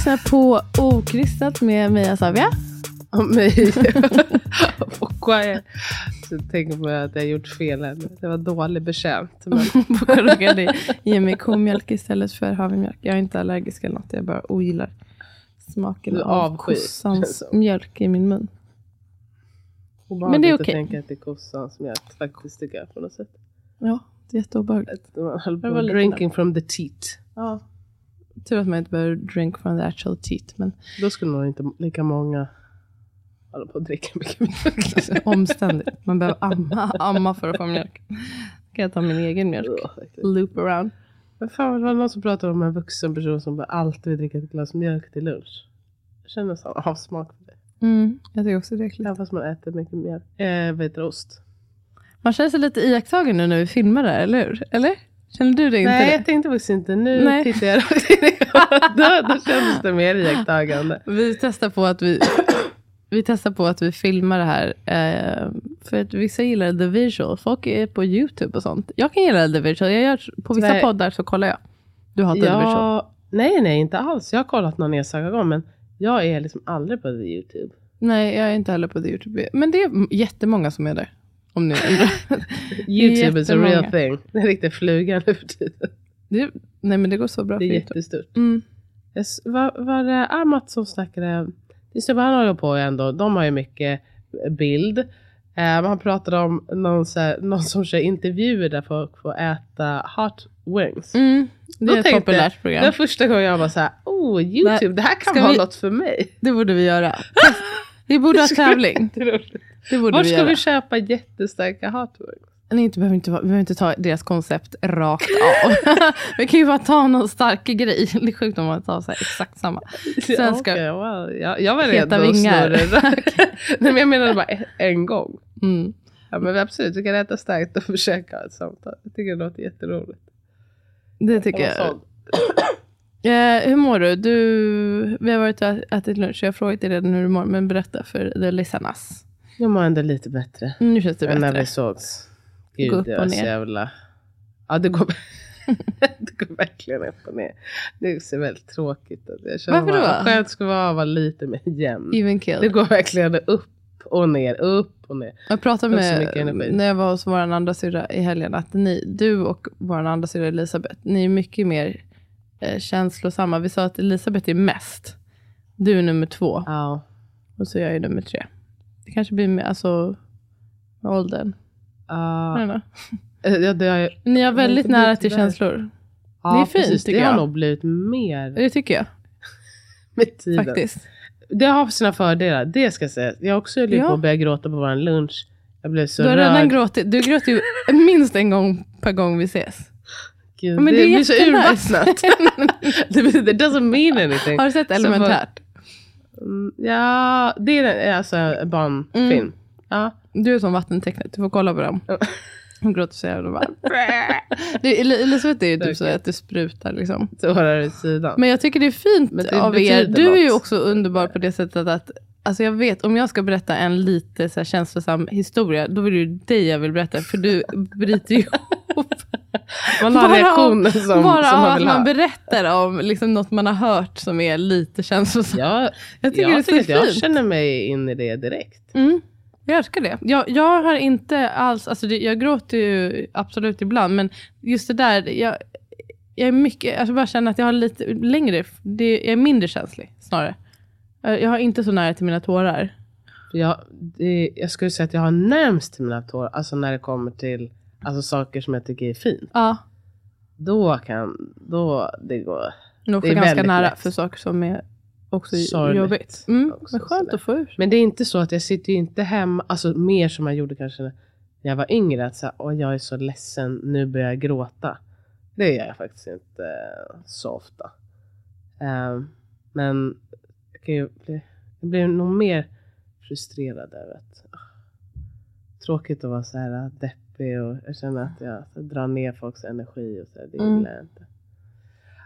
Lyssnar på Okrystat med mig Asavia. Och mig. och. Så tänker man att jag gjort fel än. Det var dålig betjänt. Men Råkade ge mig komjölk istället för havremjölk. Jag är inte allergisk eller något, jag bara ogillar smaken Du av kossans mjölk i min mun. Men det är okej. att tänka att det är kossans mjölk faktiskt tycker jag på något sätt. Ja, det är jätteobehagligt. På drinking from the teat. Ja. Tur att man inte behöver drink from the actual teat. Men Då skulle nog inte lika många hålla på att dricka mycket mjölk. omständigt. Man behöver amma, amma för att få mjölk. Kan jag ta min egen mjölk? Loop around. Men fan, det var någon som pratade om en vuxen person som bara alltid vill dricka ett glas mjölk till lunch. Jag känner sån avsmak för det. Mm, jag tycker också det är äckligt. Även fast man äter mycket mjölk. Eh, vad heter ost? Man känner sig lite iakttagen nu när vi filmar det här, eller hur? Eller? Känner du det inte? Nej, det? jag tänkte faktiskt inte. Nu Nej. tittar jag rakt in i då, då kändes det mer iakttagande. Vi testar på att vi, vi testar på att vi filmar det här. Eh, för att vissa gillar the visual. Folk är på YouTube och sånt. Jag kan gilla the visual. Jag gör, på vissa Nej. poddar så kollar jag. Du hatar the visual. Ja, nej, nej, inte alls. Jag har kollat någon enstaka gång, men jag är liksom aldrig på the YouTube. Nej, jag är inte heller på the YouTube. Men det är jättemånga som är där. Om ni. YouTube is a real thing. Det är riktigt fluga nu för tiden. det, nej, men det går så bra Det är för YouTube. jättestort. Mm. Jag s- Var, var det Amat som snackade? Det är han håller på ändå. De har ju mycket bild. Eh, han pratade om någon, här, någon som kör intervjuer där folk får äta hot wings. Mm. Det Då är ett populärt jag- Det program. var första gången jag var så här, oh YouTube, det här kan vara vi- något för mig. Det borde vi göra. Vi borde ha tävling. Det borde Var vi ska göra. vi köpa jättestarka hot wings? Nej, inte, behöver inte, vi behöver inte ta deras koncept rakt av. vi kan ju bara ta någon stark grej. Det är sjukt om man tar så exakt samma. Sen ska, Okej, well, jag, jag var Heta redo att rakt. Nej men jag menade bara en, gång. mm, Ja men absolut, du kan äta starkt och försöka ha ett samtal. Jag tycker det låter jätteroligt. det tycker Jag jag. Eh, hur mår du? du? Vi har varit och ätit lunch. Jag har frågat dig redan hur du mår. Men berätta för the listeners. Jag mår ändå lite bättre. Nu känns det än när bättre. vi sågs. Gå Gud, upp det och ner. jävla... Ja, det går, det går verkligen upp och ner. Det är så väldigt tråkigt. att Jag känner Varför då? bara, Skönt skulle vara att vara lite mer jämn. Even Det kill. går verkligen upp och ner, upp och ner. Jag pratade Det med, när jag var hos vår andra syrra i helgen, att ni, du och vår andra syrra Elisabeth, ni är mycket mer känslosamma. Vi sa att Elisabeth är mest. Du är nummer två. Ja. Och så är jag nummer tre. Det kanske blir med, alltså, med åldern. Eh, ja, det har, Ni har Jag väldigt nära till känslor. ja, Det är fint, precis. tycker Det har jag. nog blivit mer Det tycker jag med tiden. faktiskt. Det har sina fördelar, det ska. Jag har också hållit Ja. på att börja gråta på vår lunch. Jag blev så Du har rörd. redan gråtit. Du gråter ju minst en gång per gång vi ses. Gud, Men det, det är blir så urvattnat. det it doesn't mean anything. Har du sett Så Elementärt? Mm, Ja, det är alltså en barnfilm. Mm. Ja. Du är som vattentecknet. Du får kolla på dem. Hon gråter så jävla varmt. Elisabeth är ju typ så att det sprutar liksom. Tårar i sidan. Men jag tycker det är fint det av er. Du är ju också underbar på det sättet att Alltså jag vet, om jag ska berätta en lite så här känslosam historia, då är det ju dig jag vill berätta, för du bryter ju ihop. Man har Bara reaktioner som, som Bara av man att vill man ha. berättar om liksom något man har hört som är lite känslosamt. Jag, jag tycker jag, det tycker att jag fint. känner mig in i det direkt. Mm. Jag älskar det. Jag, jag har inte alls, alltså det, jag gråter ju absolut ibland, men just det där, jag, jag är mycket, alltså bara känner att jag har lite längre, det, jag är mindre känslig snarare. Jag jag har inte så nära till mina tårar. Jag, det, jag skulle säga att jag har närmst till mina tårar, alltså när det kommer till alltså, saker som jag tycker är fint. Ja, Då kan, då, det går. nog Det är ganska nära lätt. för saker som är också Sorgligt jobbigt. Mm, också, men skönt att få ur. Men det är inte så att jag sitter ju inte hemma, alltså mer som jag gjorde kanske när jag var yngre, att säga, åh jag är så ledsen, nu börjar jag gråta. Det gör jag faktiskt inte eh, så ofta. Ehm, men jag, kan ju bli, jag blir nog mer frustrerad över att ah, tråkigt att vara så här deppig och jag känner att jag så, drar ner folks energi och så här, det Mm. gillar jag inte.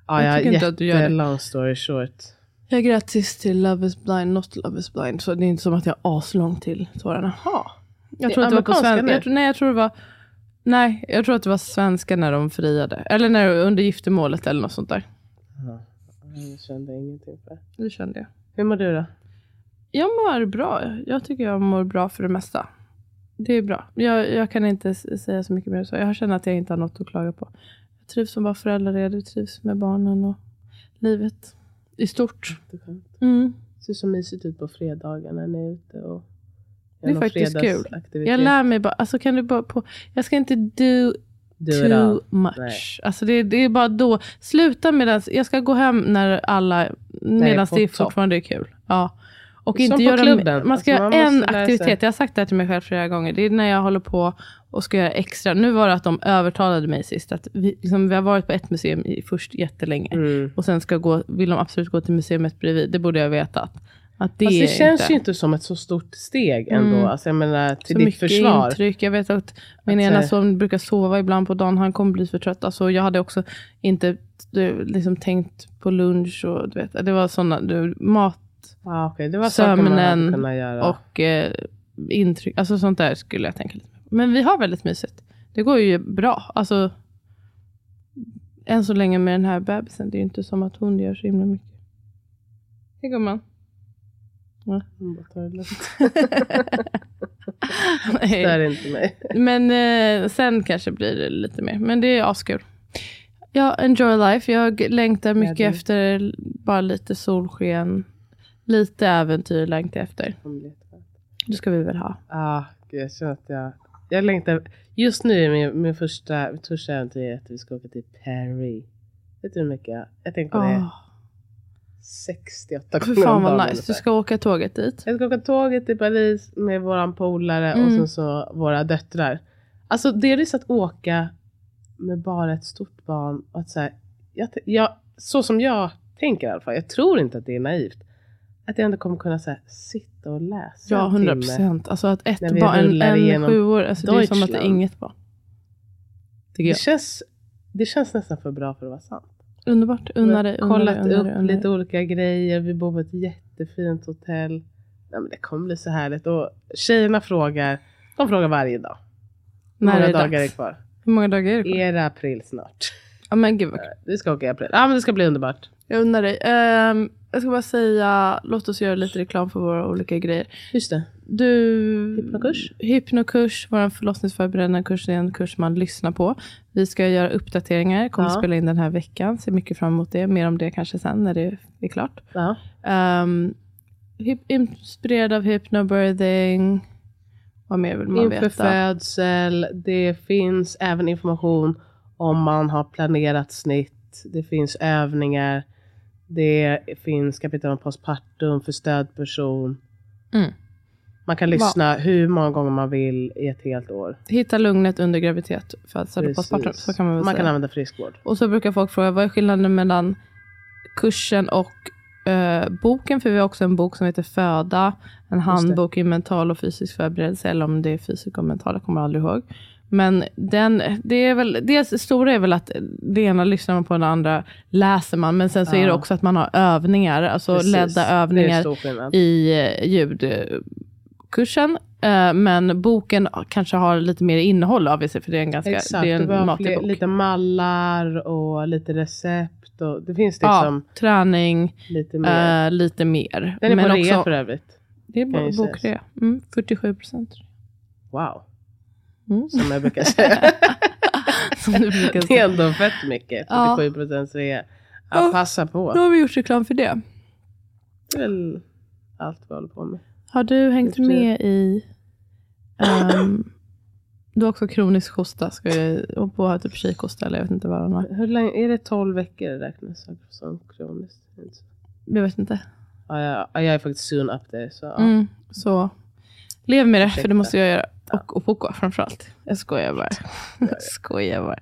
Ja, Jag jag, tycker inte att du gör det. long story short. Jag grät sist till Love is blind, not Love is blind. Så det är inte som att jag har aslångt till tårarna. Jaha. Jag tror är att det var på svenska. Jag tror, nej, jag tror det var... Nej, jag tror att det var svenska när de friade. Eller när, under giftermålet eller något sånt där. Ja, jag kände ingenting för det. Det kände jag. Hur mår du då? Jag mår bra. Jag tycker jag mår bra för det mesta. Det är bra. Jag, jag kan inte säga så mycket mer så. Jag känner att jag inte har något att klaga på. Jag trivs som bara föräldraledig, trivs med barnen och livet i stort. Det. Mm. ser så mysigt ut på fredagar när ni är ute och Det är faktiskt kul. Jag lär mig bara, alltså kan du bara på, jag ska inte do too much. Nej. Alltså det, det är bara då, sluta medan, jag ska gå hem när alla, medan det fortfarande är kul. Ja. Och Som inte göra, klubben. Man ska Alltså, göra en aktivitet. Jag har sagt det här till mig själv flera gånger. Det är när jag håller på och ska göra extra. Nu var det att de övertalade mig sist. Att vi, liksom, vi har varit på ett museum i, först jättelänge. Mm. Och sen ska gå, vill de absolut gå till museet bredvid. Det borde jag veta. Att det, Fast det känns inte. ju inte som ett så stort steg ändå. Mm. Alltså jag menar till så ditt mycket försvar. intryck. Jag vet att min Att, ena eh, son brukar sova ibland på dagen. Han kommer bli för trött. Alltså, jag hade också inte du, liksom, tänkt på lunch. Och, du vet, det var sådana, du, mat Ja, okej. Det var sömnen och eh, intryck. Alltså sånt där skulle jag tänka lite på. Men vi har väldigt mysigt. Det går ju bra. Alltså, än så länge med den här bebisen. Det är ju inte som att hon gör så himla mycket. Hej gumman. Mm, ta det lugnt. Stör inte mig. Men eh, sen kanske blir det lite mer. Men det är askul. Ja, enjoy life. Jag längtar mycket du? efter bara lite solsken. Lite äventyr längtar jag efter. Det ska vi väl ha. Ah, gud, jag känner att jag... Jag längtar... Just nu är min, min första, mitt första äventyr att vi ska åka till Paris. Vet du hur mycket jag... Jag tänker på det Oh, 68 för gånger fan om dagen vad nice. ungefär. Du ska åka tåget dit. Jag ska åka tåget till Paris med våran polare och Mm. sen så våra döttrar. Alltså delvis att åka med bara ett stort barn. Och att så, här, jag, jag, så som jag tänker i alla fall, jag tror inte att det är naivt. Att jag ändå kommer kunna så här, sitta och läsa Ja, en 100 timme. procent. Alltså att ett barn, en, en igenom sjuår, alltså det är som att det är inget barn. Det känns, det känns nästan för bra för att vara sant. Underbart. Unna dig, kollat upp unna lite olika grejer. Vi bor på ett jättefint hotell. Nej, men det kommer bli så härligt. Och tjejerna frågar, de frågar varje dag. Hur När många är det dagar är dags? kvar? Hur många dagar är det kvar? Är det april snart? Ja men gud vad kul. Vi ska åka i april. Ja men det ska bli underbart. Jag undrar dig. Ehm, jag ska bara säga, låt oss göra lite reklam för våra olika grejer. Just det. Du, Hypnokurs? Hypnokurs, vår förlossningsförberedande kurs, är en kurs man lyssnar på. Vi ska göra uppdateringar, kommer Ja. spela in den här veckan. Ser mycket fram emot det. Mer om det kanske sen när det är klart. Ja. Um, hyp, inspirerad av hypnobirthing. Vad mer vill man Inför veta? födsel. Det finns även information om man har planerat snitt. Det finns övningar. Det finns kapitel om postpartum för stödperson. Mm. Man kan lyssna hur många gånger man vill i ett helt år. Hitta lugnet under graviditet, födsel och Precis. postpartum. Så kan man väl man säga. kan använda friskvård. Och så brukar folk fråga, vad är skillnaden mellan kursen och eh, boken? För vi har också en bok som heter Föda. En handbok i mental och fysisk förberedelse. Eller om det är fysik och mental, jag kommer aldrig ihåg. Men den, det är väl, det stora är väl att det ena lyssnar man på, det andra läser man. Men sen så är det Ja. också att man har övningar, alltså Precis. ledda Det övningar i eh, ljudkursen. Eh, Men boken kanske har lite mer innehåll av sig, för det är en ganska Exakt, det är det en var matig bok. lite mallar och lite recept. Och det finns ja, liksom träning, lite mer. eh, lite mer. Den är Men på rea också, för övrigt. Det är ju bokrea. Mm, 47 procent. Wow. Mm. Som jag brukar säga. Som du brukar det är säga. ändå fett mycket. Ja. 47 procent rea. Ja. Passa på. Då har vi gjort reklam för det. Det är väl allt vi håller på med. Har du hängt med i... ehm, du har också kronisk hosta. Ska jag, och på typ kikhosta eller jag vet inte vad den har. Hur länge, är det 12 veckor det räknas som- kroniskt? Jag vet inte. Ja, jag, ja, jag är faktiskt soon up there. Så, ja. Mm, så lev med det, för det Ursäkta. måste jag göra. Och, och Poco framförallt. Jag skojar bara. Jag skojar bara.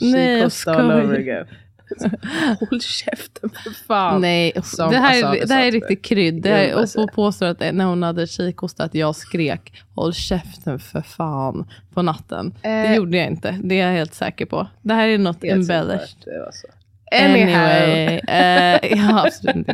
Nej, jag skojar. Håll käften för fan. Nej, Som det här, är, det här är riktigt krydd. Det här, och säga. få påstår att när hon hade kikhosta att jag skrek håll käften för fan på natten. Det Eh. gjorde jag inte. Det är jag helt säker på. Det här är något på embellished. Det. Anyway. eh, ja, absolut inte.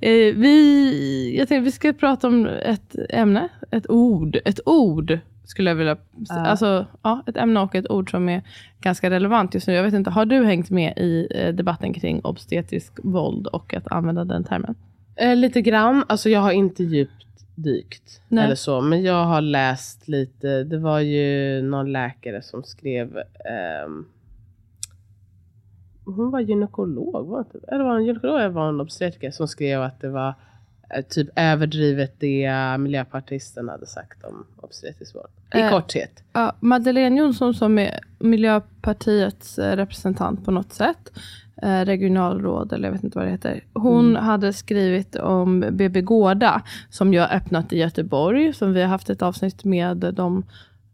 Eh, vi, jag tänkte vi ska prata om ett ämne, ett ord. Ett ord skulle jag vilja Ja. Alltså, ja, ett ämne och ett ord som är ganska relevant just nu. Jag vet inte, har du hängt med i eh, debatten kring obstetrisk våld och att använda den termen? Eh, lite grann. Alltså jag har inte djupt dykt. Nej. Eller så. Men jag har läst lite. Det var ju någon läkare som skrev. ehm, hon var gynekolog. Var inte, eller var hon gynekolog eller var hon obstetriker som skrev att det var typ överdrivet det eh, miljöpartisten hade sagt om obstetrisk vård. I Eh, korthet. Ja, Madeleine Jonsson som är Miljöpartiets eh, representant på något sätt, eh, regionalråd eller jag vet inte vad det heter. Hon Mm. hade skrivit om BB Gårda som ju har öppnat i Göteborg, som vi har haft ett avsnitt med de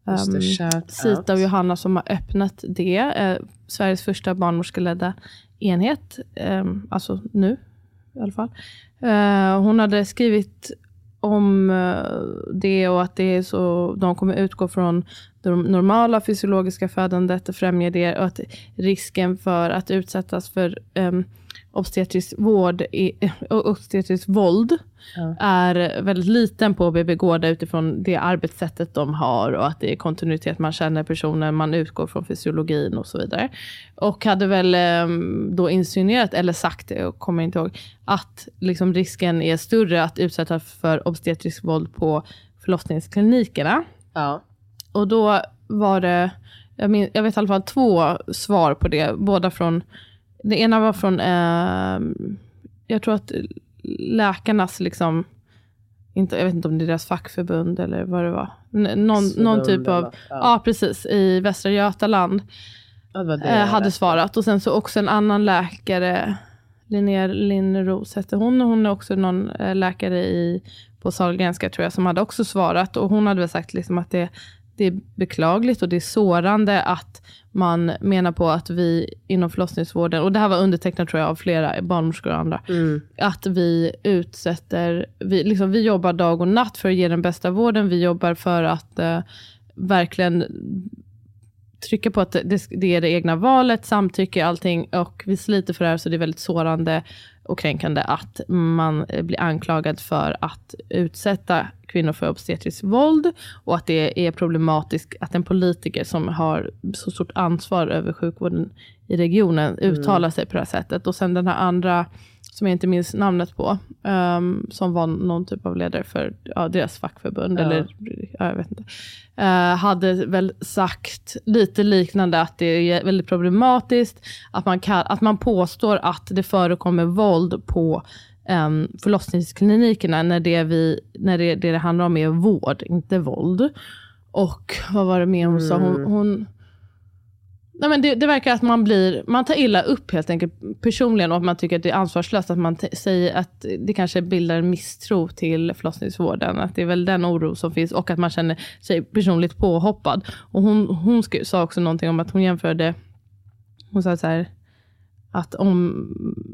det, ehm, Sita och Johanna som har öppnat det. Eh, Sveriges första barnmorskeledda enhet. Eh, alltså nu i alla fall. Eh, hon hade skrivit om eh, det och att det är så, de kommer utgå från det normala fysiologiska födandet och främja det och att risken för att utsättas för um, obstetrisk vård, i, eh, obstetrisk våld Ja. är väldigt liten på BB Gårda utifrån det arbetssättet de har och att det är kontinuitet, man känner personen, man utgår från fysiologin och så vidare. Och hade väl um, då insinuerat, eller sagt jag kommer inte ihåg, att liksom risken är större att utsättas för obstetrisk våld på förlossningsklinikerna. Ja. Och då var det, jag, min, jag vet i alla fall två svar på det. Båda från, det ena var från, eh, jag tror att läkarnas, liksom, inte, jag vet inte om det är deras fackförbund eller vad det var. N- Någon, någon typ av, Ja. ja precis, i Västra Götaland Ja, det det eh, hade svarat. Och sen så också en annan läkare, Linnea Linnros hette hon. och Hon är också någon eh, läkare i, på Sahlgrenska tror jag, som hade också svarat. Och hon hade väl sagt liksom att det, det är beklagligt och det är sårande att man menar på att vi inom förlossningsvården, och det här var undertecknat tror jag av flera barnmorskor och andra, Mm. att vi utsätter, vi, liksom, vi jobbar dag och natt för att ge den bästa vården. Vi jobbar för att eh, verkligen trycka på att det, det är det egna valet, samtycke, allting. Och vi sliter för det här, så det är väldigt sårande och kränkande att man eh, blir anklagad för att utsätta kvinnor för obstetriskt våld och att det är problematiskt att en politiker som har så stort ansvar över sjukvården i regionen uttalar sig på det här sättet. Och sen den här andra, som jag inte minns namnet på, ehm, som var någon typ av ledare för ja, deras fackförbund, Ja. eller ja, jag vet inte, eh, hade väl sagt lite liknande att det är väldigt problematiskt att man, kan, att man påstår att det förekommer våld på um, förlossningsklinikerna när, det, vi, när det, det det handlar om är vård, inte våld. Och vad var det mer hon sa? Hon, Mm. hon, nej men det, det verkar att man blir, man tar illa upp helt enkelt personligen och att man tycker att det är ansvarslöst att man t- säger att det kanske bildar en misstro till förlossningsvården. Att det är väl den oro som finns och att man känner sig personligt påhoppad. Och hon, hon sk- sa också någonting om att hon jämförde, hon sa så här, att om,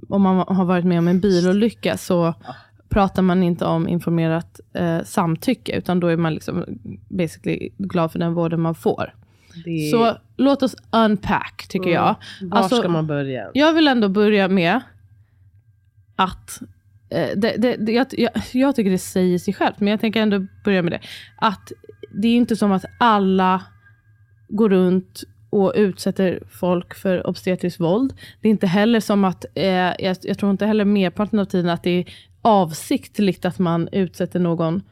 om man har varit med om en bilolycka så pratar man inte om informerat eh, samtycke, utan då är man liksom basically glad för den vården man får. Det, Så låt oss unpack, tycker Mm. jag. var alltså- ska man börja? Jag vill ändå börja med att eh, det, det, det, jag, jag, jag tycker det säger sig självt, men jag tänker ändå börja med det. Att det är inte som att alla går runt och utsätter folk för obstetriskt våld. Det är inte heller som att, eh, jag, jag tror inte heller merparten av tiden att det är avsiktligt att man utsätter någon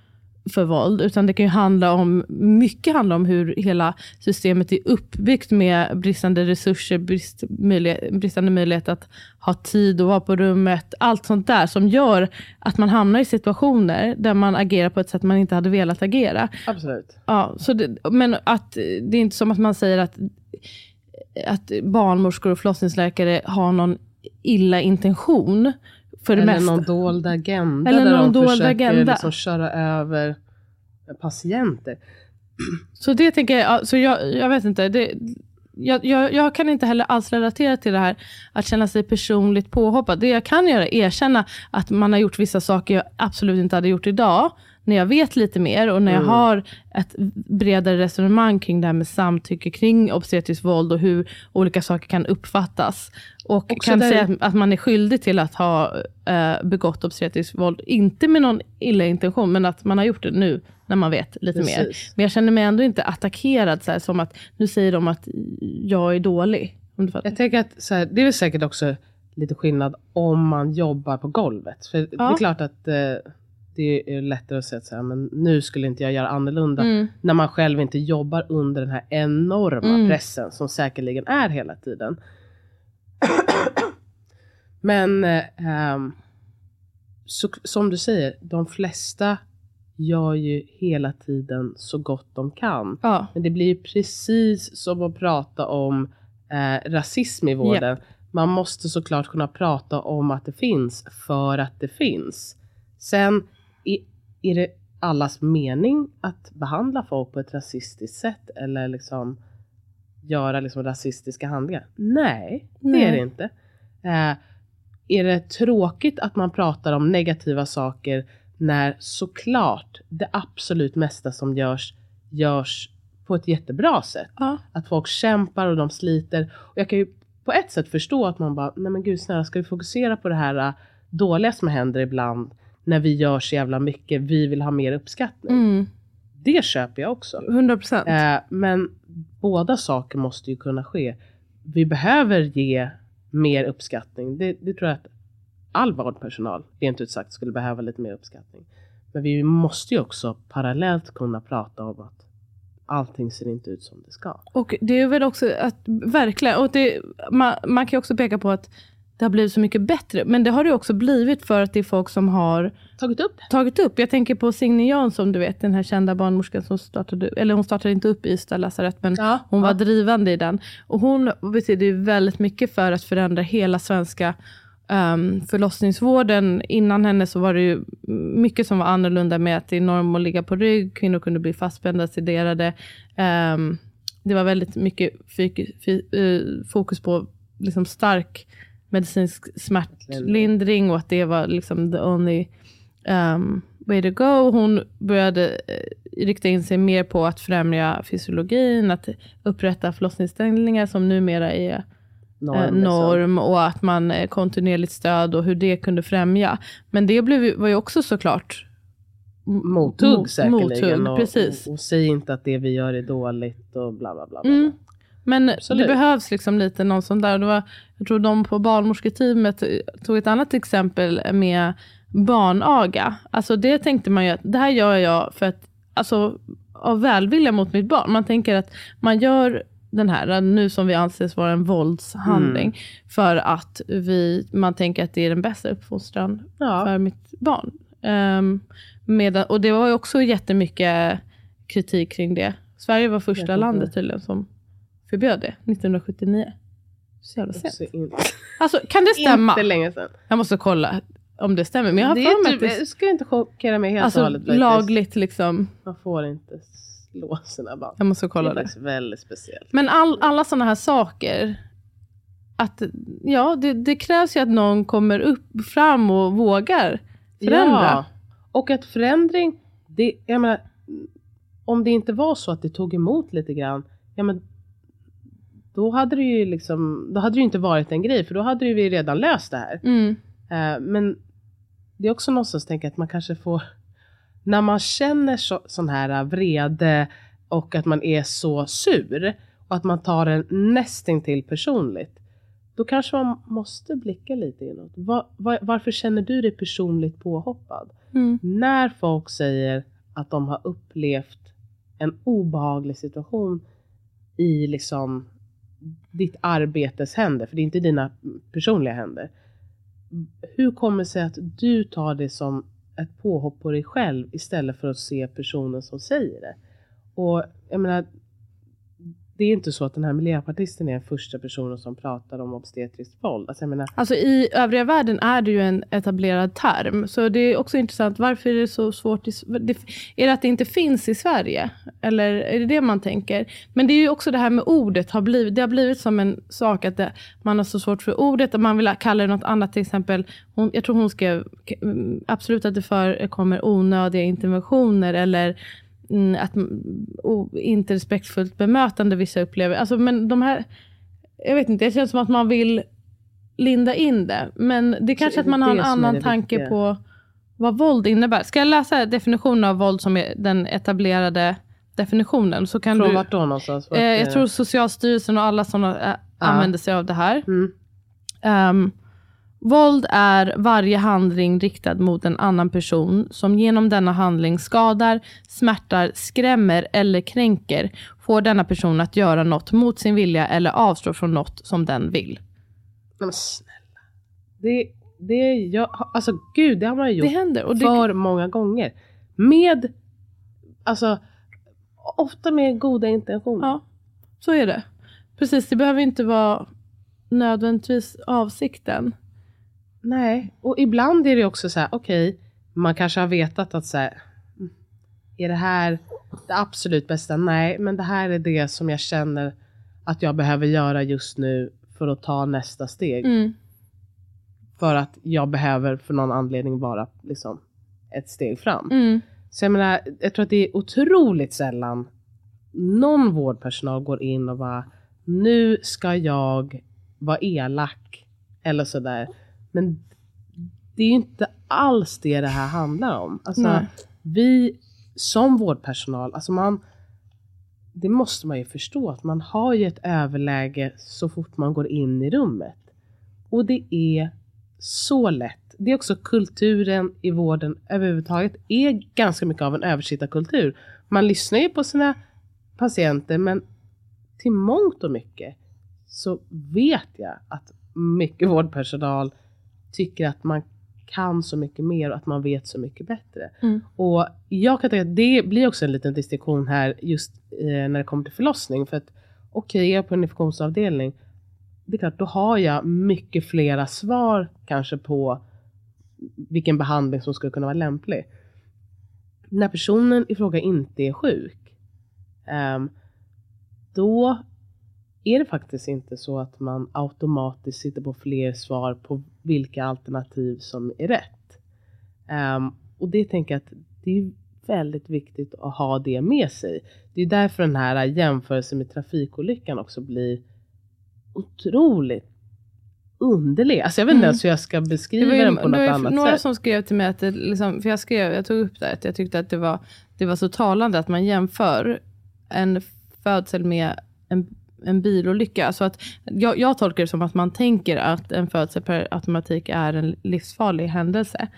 för våld, utan det kan ju handla om, mycket handla om hur hela systemet är uppbyggt med bristande resurser, brist, möjlighet, bristande möjlighet att ha tid att vara på rummet, allt sånt där som gör att man hamnar i situationer där man agerar på ett sätt man inte hade velat agera. Absolut. Ja, så det, men att det är inte som att man säger att, att barnmorskor och förlossningsläkare har någon illa intention. För det Eller mesta. någon dold agenda Eller där någon de dold försöker agenda. Liksom köra över patienter. Så det tänker jag, alltså jag, jag vet inte. Det, jag, jag, jag kan inte heller alls relatera till det här att känna sig personligt påhoppad. Det jag kan göra är erkänna att man har gjort vissa saker jag absolut inte hade gjort idag. När jag vet lite mer och när jag har ett bredare resonemang kring det här med samtycke kring obstetriskt våld och hur olika saker kan uppfattas. Och Också kan där- säga att, att man är skyldig till att ha eh, begått obstetriskt våld. Inte med någon illa intention, men att man har gjort det nu när man vet lite mer. Precis. Men jag känner mig ändå inte attackerad så här, som att nu säger de att jag är dålig. Jag tänker att så här, det är väl säkert också lite skillnad om man jobbar på golvet. För det Ja. är klart att eh, det är lättare att säga att så här, men nu skulle inte jag göra annorlunda. Mm. När man själv inte jobbar under den här enorma Mm. pressen som säkerligen är hela tiden. Men ehm, så, som du säger, de flesta gör ju hela tiden så gott de kan. Ja, Men det blir ju precis som att prata om eh, rasism i vården. Man måste såklart kunna prata om att det finns för att det finns. Sen är, är det allas mening att behandla folk på ett rasistiskt sätt eller liksom göra liksom rasistiska handlingar? Nej, det Nej. är det inte. Eh, är det tråkigt att man pratar om negativa saker när såklart det absolut mesta som görs, görs på ett jättebra sätt? ja. Att folk kämpar och de sliter. Och jag kan ju på ett sätt förstå att man bara, nej men gud snälla, ska vi fokusera på det här äh, dåliga som händer ibland när vi gör så jävla mycket, vi vill ha mer uppskattning. Mm. Det köper jag också. 100 procent. Eh, men båda saker måste ju kunna ske. Vi behöver ge mer uppskattning. Det, det tror jag att all vårdpersonal, rent ut sagt, skulle behöva lite mer uppskattning. Men vi måste ju också parallellt kunna prata om att allting ser inte ut som det ska. Och det är väl också att, verkligen, och det, man, man kan ju också peka på att det har blivit så mycket bättre. Men det har det också blivit för att det är folk som har Tagit upp tagit upp. Jag tänker på Signe Jansson, du vet, den här kända barnmorskan som startade, eller hon startade inte upp Ystad lasarett, men Ja, hon var ja. drivande i den. Och hon betyder ju väldigt mycket för att förändra hela svenska um, förlossningsvården. Innan henne så var det ju mycket som var annorlunda med att det är norm att ligga på rygg, kvinnor kunde bli fastspända, sederade. Ehm, det var väldigt mycket eh, fokus på liksom stark medicinsk smärtlindring och att det var liksom the only um, way to go. Hon började eh, rikta in sig mer på att främja fysiologin, att upprätta förlossningsställningar som numera är Norm, norm, liksom. norm och att man eh, kontinuerligt stöd och hur det kunde främja. Men det blev, var ju också såklart Mothugg Mo- säkerligen. mothugg, och, precis. Och, och säg inte att det vi gör är dåligt och bla bla bla. bla. Mm. Men Absolut. det behövs liksom lite någon sån där. Det var, jag tror de på barnmorsketeamet tog ett annat exempel med barnaga. Alltså det tänkte man ju att det här gör jag för att, alltså av välvilja mot mitt barn. Man tänker att man gör den här, nu som vi anses vara en våldshandling, Mm. för att vi, man tänker att det är den bästa uppfostran Ja. för mitt barn. Um, medan, och det var ju också jättemycket kritik kring det. Sverige var första landet tydligen som förbjöd det 1979. Så jävla sent. Alltså kan det stämma? inte länge sedan. Jag måste kolla om det stämmer. Men jag har det för mig att typ, det ska inte chockera mig helt och alltså, hållet. faktiskt. lagligt liksom. Man får inte slå sina barn. Jag måste Det kolla är det. väldigt speciellt. Men all, alla sådana här saker. Att, ja, det, det krävs ju att någon kommer upp fram och vågar förändra. Ja. Och att förändring, det, jag menar, om det inte var så att det tog emot lite grann, ja men då hade det ju liksom, då hade det inte varit en grej, för då hade vi redan löst det här. Mm. Eh, men det är också någonstans att tänka att man kanske får, när man känner så, sån här vrede och att man är så sur och att man tar den nästintill personligt, då kanske man måste blicka lite inåt. Va, va, varför känner du dig personligt påhoppad? Mm. När folk säger att de har upplevt en obehaglig situation i liksom ditt arbetes händer, för det är inte dina personliga händer. Hur kommer det sig att du tar det som ett påhopp på dig själv istället för att se personen som säger det? Och jag menar, det är inte så att den här miljöpartisten är den första personen som pratar om obstetriskt våld. Alltså, jag menar, Alltså i övriga världen är det ju en etablerad term. Så det är också intressant, varför är det så svårt? I, det, är det att det inte finns i Sverige? Eller är det det man tänker? Men det är ju också det här med ordet. Har blivit, det har blivit som en sak att det, man har så svårt för ordet. Att man vill kalla det något annat. Till exempel, hon, jag tror hon skrev mm, absolut att det förekommer onödiga interventioner. Eller att oh, inte respektfullt bemötande vissa upplever. Alltså, men de här, jag vet inte, det känns som att man vill linda in det. Men det är kanske är att man det har en det annan det tanke viktiga? på vad våld innebär. Ska jag läsa definitionen av våld som är den etablerade definitionen? Så kan från du, vart då någonstans? Vart, eh, jag tror Socialstyrelsen och alla sådana eh, använder sig av det här. Mm. Ehm, våld är varje handling riktad mot en annan person som genom denna handling skadar, smärtar, skrämmer eller kränker, får denna person att göra något mot sin vilja eller avstå från något som den vill. Men snälla. Det, det, jag, alltså gud, det har man ju Det gjort händer. Och det, för många gånger. Med, alltså, ofta med goda intentioner. Ja, så är det. Precis, det behöver inte vara nödvändigtvis avsikten. Nej, och ibland är det också så här, okej, man kanske har vetat att så här, mm, är det här det absolut bästa? Nej, men det här är det som jag känner att jag behöver göra just nu för att ta nästa steg. Mm. För att jag behöver för någon anledning vara liksom ett steg fram. Mm. Så jag menar, jag tror att det är otroligt sällan någon vårdpersonal går in och bara, nu ska jag vara elak eller sådär. Men det är ju inte alls det det här handlar om. Alltså, Nej. vi som vårdpersonal, alltså man, det måste man ju förstå att man har ju ett överläge så fort man går in i rummet. Och det är så lätt. Det är också kulturen i vården överhuvudtaget är ganska mycket av en översittarkultur. Man lyssnar ju på sina patienter men till mångt och mycket så vet jag att mycket vårdpersonal tycker att man kan så mycket mer och att man vet så mycket bättre. Mm. Och jag kan tänka att det blir också en liten distinktion här just eh, när det kommer till förlossning. För att okej, jag är på en infektionsavdelning. Det är klart, då har jag mycket flera svar kanske på vilken behandling som skulle kunna vara lämplig. När personen i fråga inte är sjuk, ehm, då är det faktiskt inte så att man automatiskt sitter på fler svar på vilka alternativ som är rätt. Ehm, och det tänker jag att det är väldigt viktigt att ha det med sig. Det är därför den här jämförelsen med trafikolyckan också blir otroligt underlig. Alltså jag vet inte Mm. ens hur jag ska Det beskriva var ju, den på det något var ju annat några sätt. som skrev till mig att det, liksom, för jag skrev, jag tog upp det, att jag tyckte att det var, det var så talande att man jämför en födsel med en, en bilolycka. Alltså att, jag, jag tolkar det som att man tänker att en födsel per automatik är en livsfarlig händelse.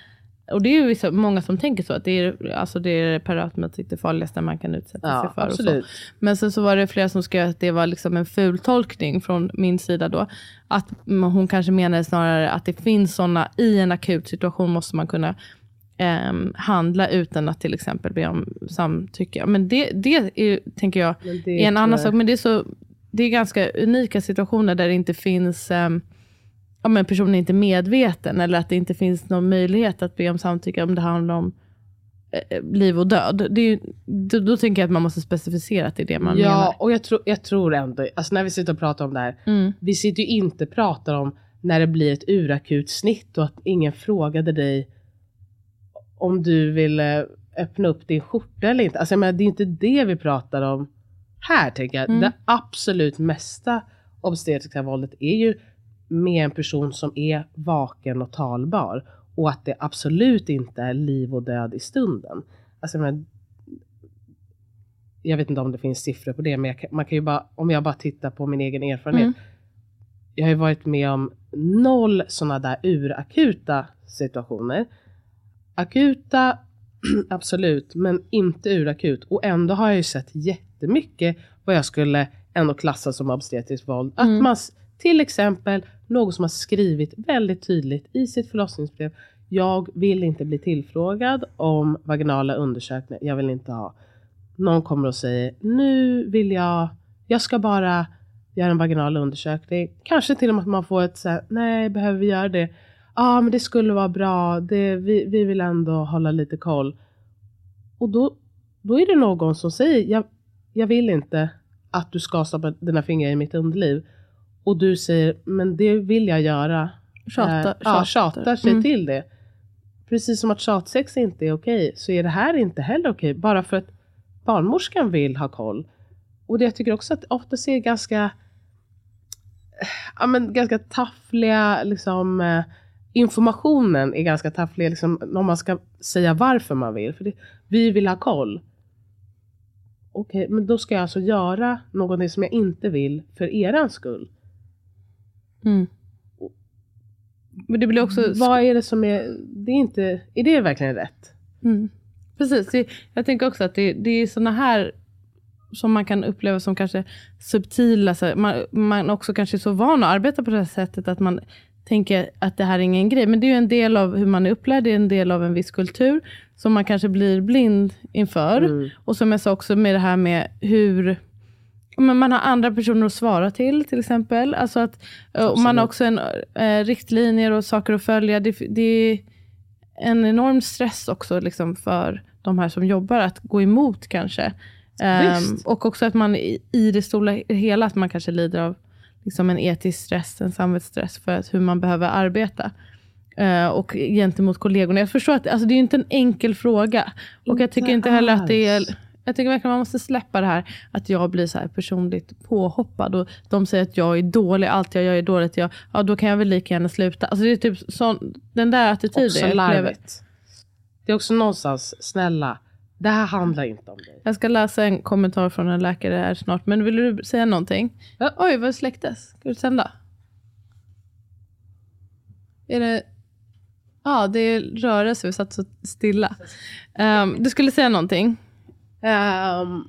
Och det är ju vissa, många som tänker så, att det är, alltså det är per automatik det farligaste man kan utsätta sig Ja, för. Och så. Men sen så var det flera som skrev att det var liksom en ful tolkning från min sida då. Att hon kanske menade snarare att det finns sådana, i en akut situation måste man kunna ehm, handla utan att till exempel be om samtycke. Men det, det är, tänker jag, är en annan sak. Men det är, så, det är ganska unika situationer där det inte finns um, ja, men personen är inte medveten eller att det inte finns någon möjlighet att be om samtycke om det handlar om eh, liv och död. Det är, ju- då, då tänker jag att man måste specificera att det är det man ja, menar. och jag, tror jag tror ändå, alltså när vi sitter och pratar om det här, Mm. vi sitter ju inte och pratar om när det blir ett urakut snitt och att ingen frågade dig om du ville öppna upp din skjorta eller inte. Alltså jag menar, det är inte det vi pratar om här tänker jag. Mm. Det absolut mesta obstetriska våldet är ju med en person som är vaken och talbar. Och att det absolut inte är liv och död i stunden. Alltså jag menar, jag vet inte om det finns siffror på det, men jag man kan ju bara, om jag bara tittar på min egen erfarenhet. Mm. Jag har ju varit med om noll sådana där urakuta situationer. Akuta absolut, men inte urakut. Och ändå har jag ju sett jättemycket vad jag skulle ändå klassa som obstetriskt våld. Att Mm. man, till exempel, någon som har skrivit väldigt tydligt i sitt förlossningsbrev. Jag vill inte bli tillfrågad om vaginala undersökningar. Jag vill inte ha. Någon kommer och säger, nu vill jag, jag ska bara göra en vaginal undersökning. Kanske till och med att man får ett så här, nej, behöver vi göra det? Ja, men det skulle vara bra. Det, vi, vi vill ändå hålla lite koll. Och då, då är det någon som säger, jag, jag vill inte att du ska stoppa dina fingrar i mitt underliv. Och du säger, men det vill jag göra. Tjata, Eh, ja, tjatar sig Mm. till det. Precis som att tjatsex inte är okej, så är det här inte heller okej. Bara för att barnmorskan vill ha koll. Och det jag tycker också att ofta ser ganska, ja, men ganska taffliga, liksom, eh, informationen är ganska tafflig, liksom, om man ska säga varför man vill. För det, vi vill ha koll. Okej, men då ska jag alltså göra någonting som jag inte vill för eran skull. Mm. Men det blir också... Vad är det som är, det är inte, är det verkligen rätt? Mm. Precis. Jag tänker också att det, det är såna här som man kan uppleva som kanske subtila. Så man, man också kanske är så van att arbeta på det här sättet att man tänker att det här är ingen grej. Men det är ju en del av hur man är upplärd, det är en del av en viss kultur som man kanske blir blind inför. Mm. Och som jag sa också med det här med hur men man har andra personer att svara till, till exempel. Alltså att, eh, och man har också en, eh, riktlinjer och saker att följa. Det, det är en enorm stress också liksom, för de här som jobbar att gå emot kanske. Visst. och också att man i, i det stora hela att man kanske lider av liksom en etisk stress, en samvetsstress för att hur man behöver arbeta. Eh, och gentemot kollegorna. Jag förstår att alltså, det är inte en enkel fråga. Och jag tycker Inte inte heller att det är alls. jag tycker verkligen man måste släppa det här att jag blir så här personligt påhoppad och de säger att jag är dålig, allt jag gör är dåligt. Jag, ja, då kan jag väl lika gärna sluta. Alltså det är typ sån, den där attityden Också larvigt. Det är också någonstans, snälla, det här handlar inte om dig. Jag ska läsa en kommentar från en läkare här snart, men vill du säga någonting? Ja. Oj, vad släcktes? Ska du sända? Är det... Ja, det är rörelse. Vi satt så stilla. Um, du skulle säga någonting? Ehm,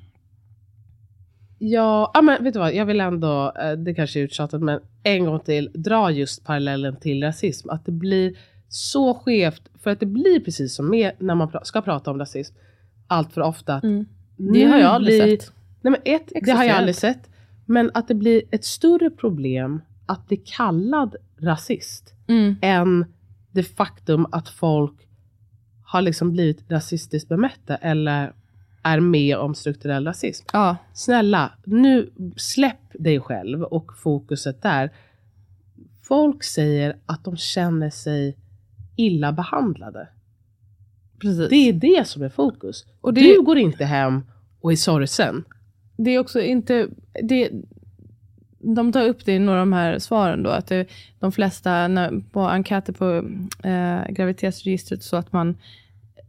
ja, ah, men vet du vad, jag vill ändå, eh, det kanske är uttjatat, men en gång till, dra just parallellen till rasism. Att det blir så skevt, för att det blir precis som med när man ska prata om rasism, allt för ofta. att Mm. Det har jag aldrig blir- sett. Nej, men ett, det har jag aldrig sett. Men att det blir ett större problem att bli kallad rasist Mm. än det faktum att folk har liksom blivit rasistiskt bemötta eller är med om strukturell rasism. Ja, Snälla, nu släpp dig själv och fokuset där. Folk säger att de känner sig illa behandlade. Precis. Det är det som är fokus. Och det- Du går inte hem och är sorgsen. det är också inte... Det, de tar upp det i några av de här svaren då, att det, de flesta när, på enkäter på eh, graviditetsregistret så att man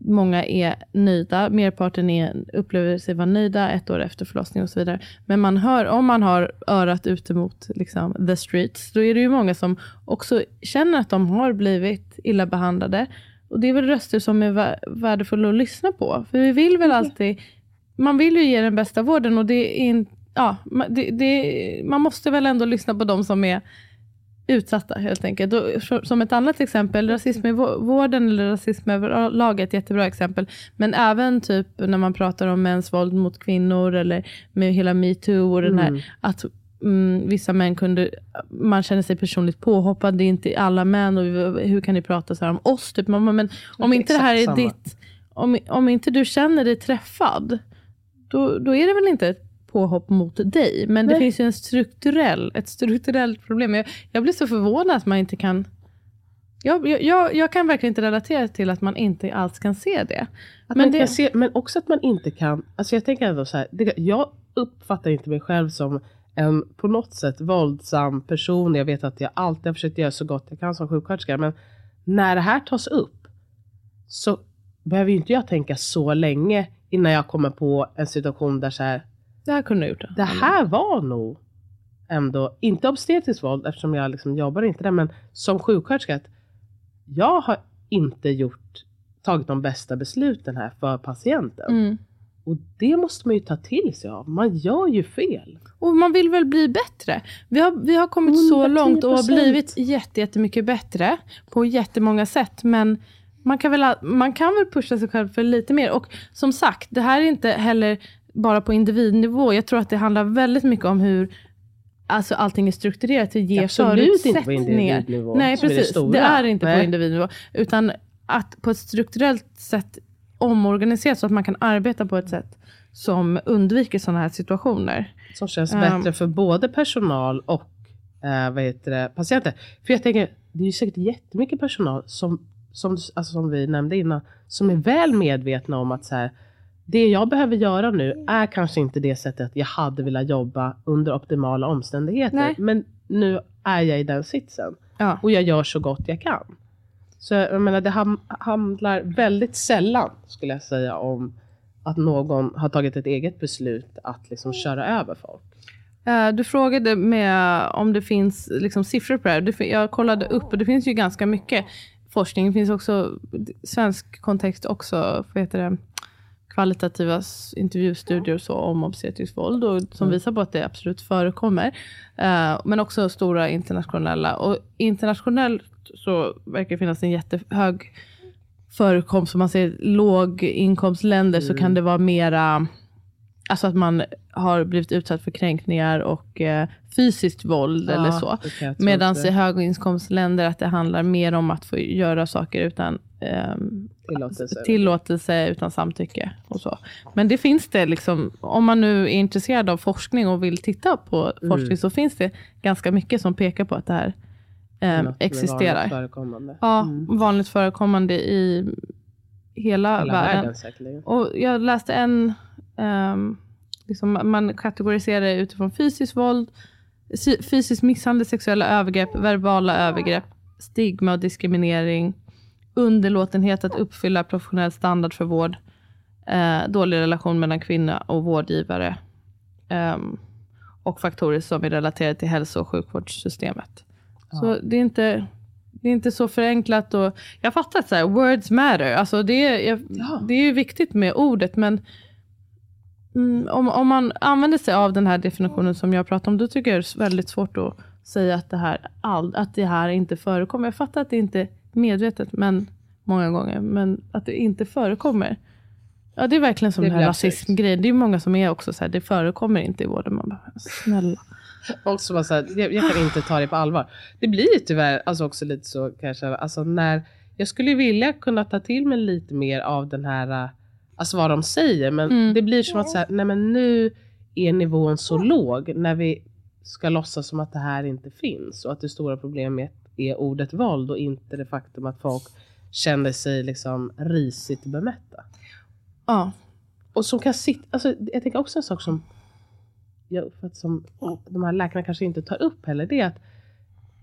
Många är nöjda, merparten är, upplever sig vara nöjda ett år efter förlossning och så vidare. Men man hör, om man har örat ute mot liksom, the streets, då är det ju många som också känner att de har blivit illa behandlade. Och det är väl röster som är vä- värdefulla att lyssna på. För vi vill väl alltid man vill ju ge den bästa vården och det är in, ja, det, det, man måste väl ändå lyssna på de som är utsatta helt enkelt. Och, som ett annat exempel, rasism i vå- vården eller rasism överlag är ett jättebra exempel. Men även typ när man pratar om mäns våld mot kvinnor eller med hela metoo och den Mm. här att mm, vissa män kunde, man känner sig personligt påhoppad, det är inte alla män och hur kan ni prata så här om oss? Typ. Bara, men om Det inte det här är samma. ditt, om, om inte du känner dig träffad, då, då är det väl inte ett påhopp mot dig. Men det Nej. finns ju en strukturell, ett strukturellt problem. Jag, jag blir så förvånad att man inte kan... Jag, jag- jag, kan verkligen inte relatera till att man inte alls kan se det. Att Men det- kan se, men också att man inte kan, alltså jag tänker ändå så här, det, jag uppfattar inte mig själv som en på något sätt våldsam person. Jag vet att jag alltid har försökt göra så gott jag kan som sjuksköterska. Men när det här tas upp så behöver ju inte jag tänka så länge innan jag kommer på en situation där så här, Det här kunde du gjort. det här var nog ändå, inte obstetriskt våld eftersom jag liksom jobbar inte där, men som sjuksköterska, att jag har inte gjort tagit de bästa besluten här för patienten. Mm. Och det måste man ju ta till sig av. Man gör ju fel. Och man vill väl bli bättre. Vi har, vi har kommit så 110%. långt och har blivit jätte, jättemycket bättre på jättemånga sätt. Men man kan, väl, man kan väl pusha sig själv för lite mer. Och som sagt, det här är inte heller bara på individnivå. Jag tror att det handlar väldigt mycket om hur alltså, allting är strukturerat. Det ger Absolut inte på individnivå, Nej, det precis. stora. det är inte på Nej. individnivå. Utan att på ett strukturellt sätt omorganisera så att man kan arbeta på ett sätt som undviker sådana här situationer. Som känns Um, bättre för både personal och eh, vad heter det, patienter. För jag tänker, det är ju säkert jättemycket personal som, som, alltså som vi nämnde innan, som är väl medvetna om att så här, det jag behöver göra nu är kanske inte det sättet jag hade velat jobba under optimala omständigheter. Nej. Men nu är jag i den sitsen. Ja. Och jag gör så gott jag kan. Så jag menar, det ham- handlar väldigt sällan, skulle jag säga, om att någon har tagit ett eget beslut att liksom köra över folk. Eh, Du frågade med om det finns liksom siffror på det här. Jag kollade upp och det finns ju ganska mycket forskning. Det finns också svensk kontext också, vad heter det, kvalitativa intervjustudier och så om obstetriskt våld och som Mm. visar på att det absolut förekommer. Eh, Men också stora internationella. Och internationellt så verkar det finnas en jättehög förekomst. Om man ser låginkomstländer så kan det vara mera Alltså att man har blivit utsatt för kränkningar och eh, fysiskt våld eller så. Medan i höginkomstländer att det handlar mer om att få göra saker utan ehm, Tillåtelse. tillåtelse, utan samtycke och så. Men det finns det liksom, om man nu är intresserad av forskning och vill titta på Mm. forskning så finns det ganska mycket som pekar på att det här är existerar. vanligt förekommande. Ja, Mm. vanligt förekommande i hela, Hela världen. världen. Och jag läste en, ehm, liksom, man kategoriserar det utifrån fysiskt våld, fysisk misshandel, sexuella övergrepp, verbala övergrepp, stigma och diskriminering, underlåtenhet att uppfylla professionell standard för vård, eh, dålig relation mellan kvinna och vårdgivare ehm, och faktorer som är relaterade till hälso och sjukvårdssystemet. Så det är inte det är inte så förenklat. Och jag fattar att så här, words matter. Alltså det, är, det är ju viktigt med ordet, men mm, om, om man använder sig av den här definitionen som jag pratar om, då tycker jag det är väldigt svårt att säga att det här, all, att det här inte förekommer. Jag fattar att det inte är medvetet, men många gånger, men att det inte förekommer. Ja, det är verkligen som Det den här rasismgrejen. Det är många som är också så här, det förekommer inte i vården. Man bara, snälla. Folk som bara så här, jag, jag kan inte ta det på allvar. Det blir ju tyvärr alltså också lite så kanske, alltså när, jag skulle vilja kunna ta till mig lite mer av den här, äh, alltså vad de säger, men Mm. det blir som att så här, nej men nu är nivån så låg när vi ska låtsas som att det här inte finns och att det stora problemet är ordet våld och inte det faktum att folk känner sig liksom risigt bemötta. Ja, Och som kan sitta, alltså jag tänker också en sak som jag uppfattar som de här läkarna kanske inte tar upp heller, det är att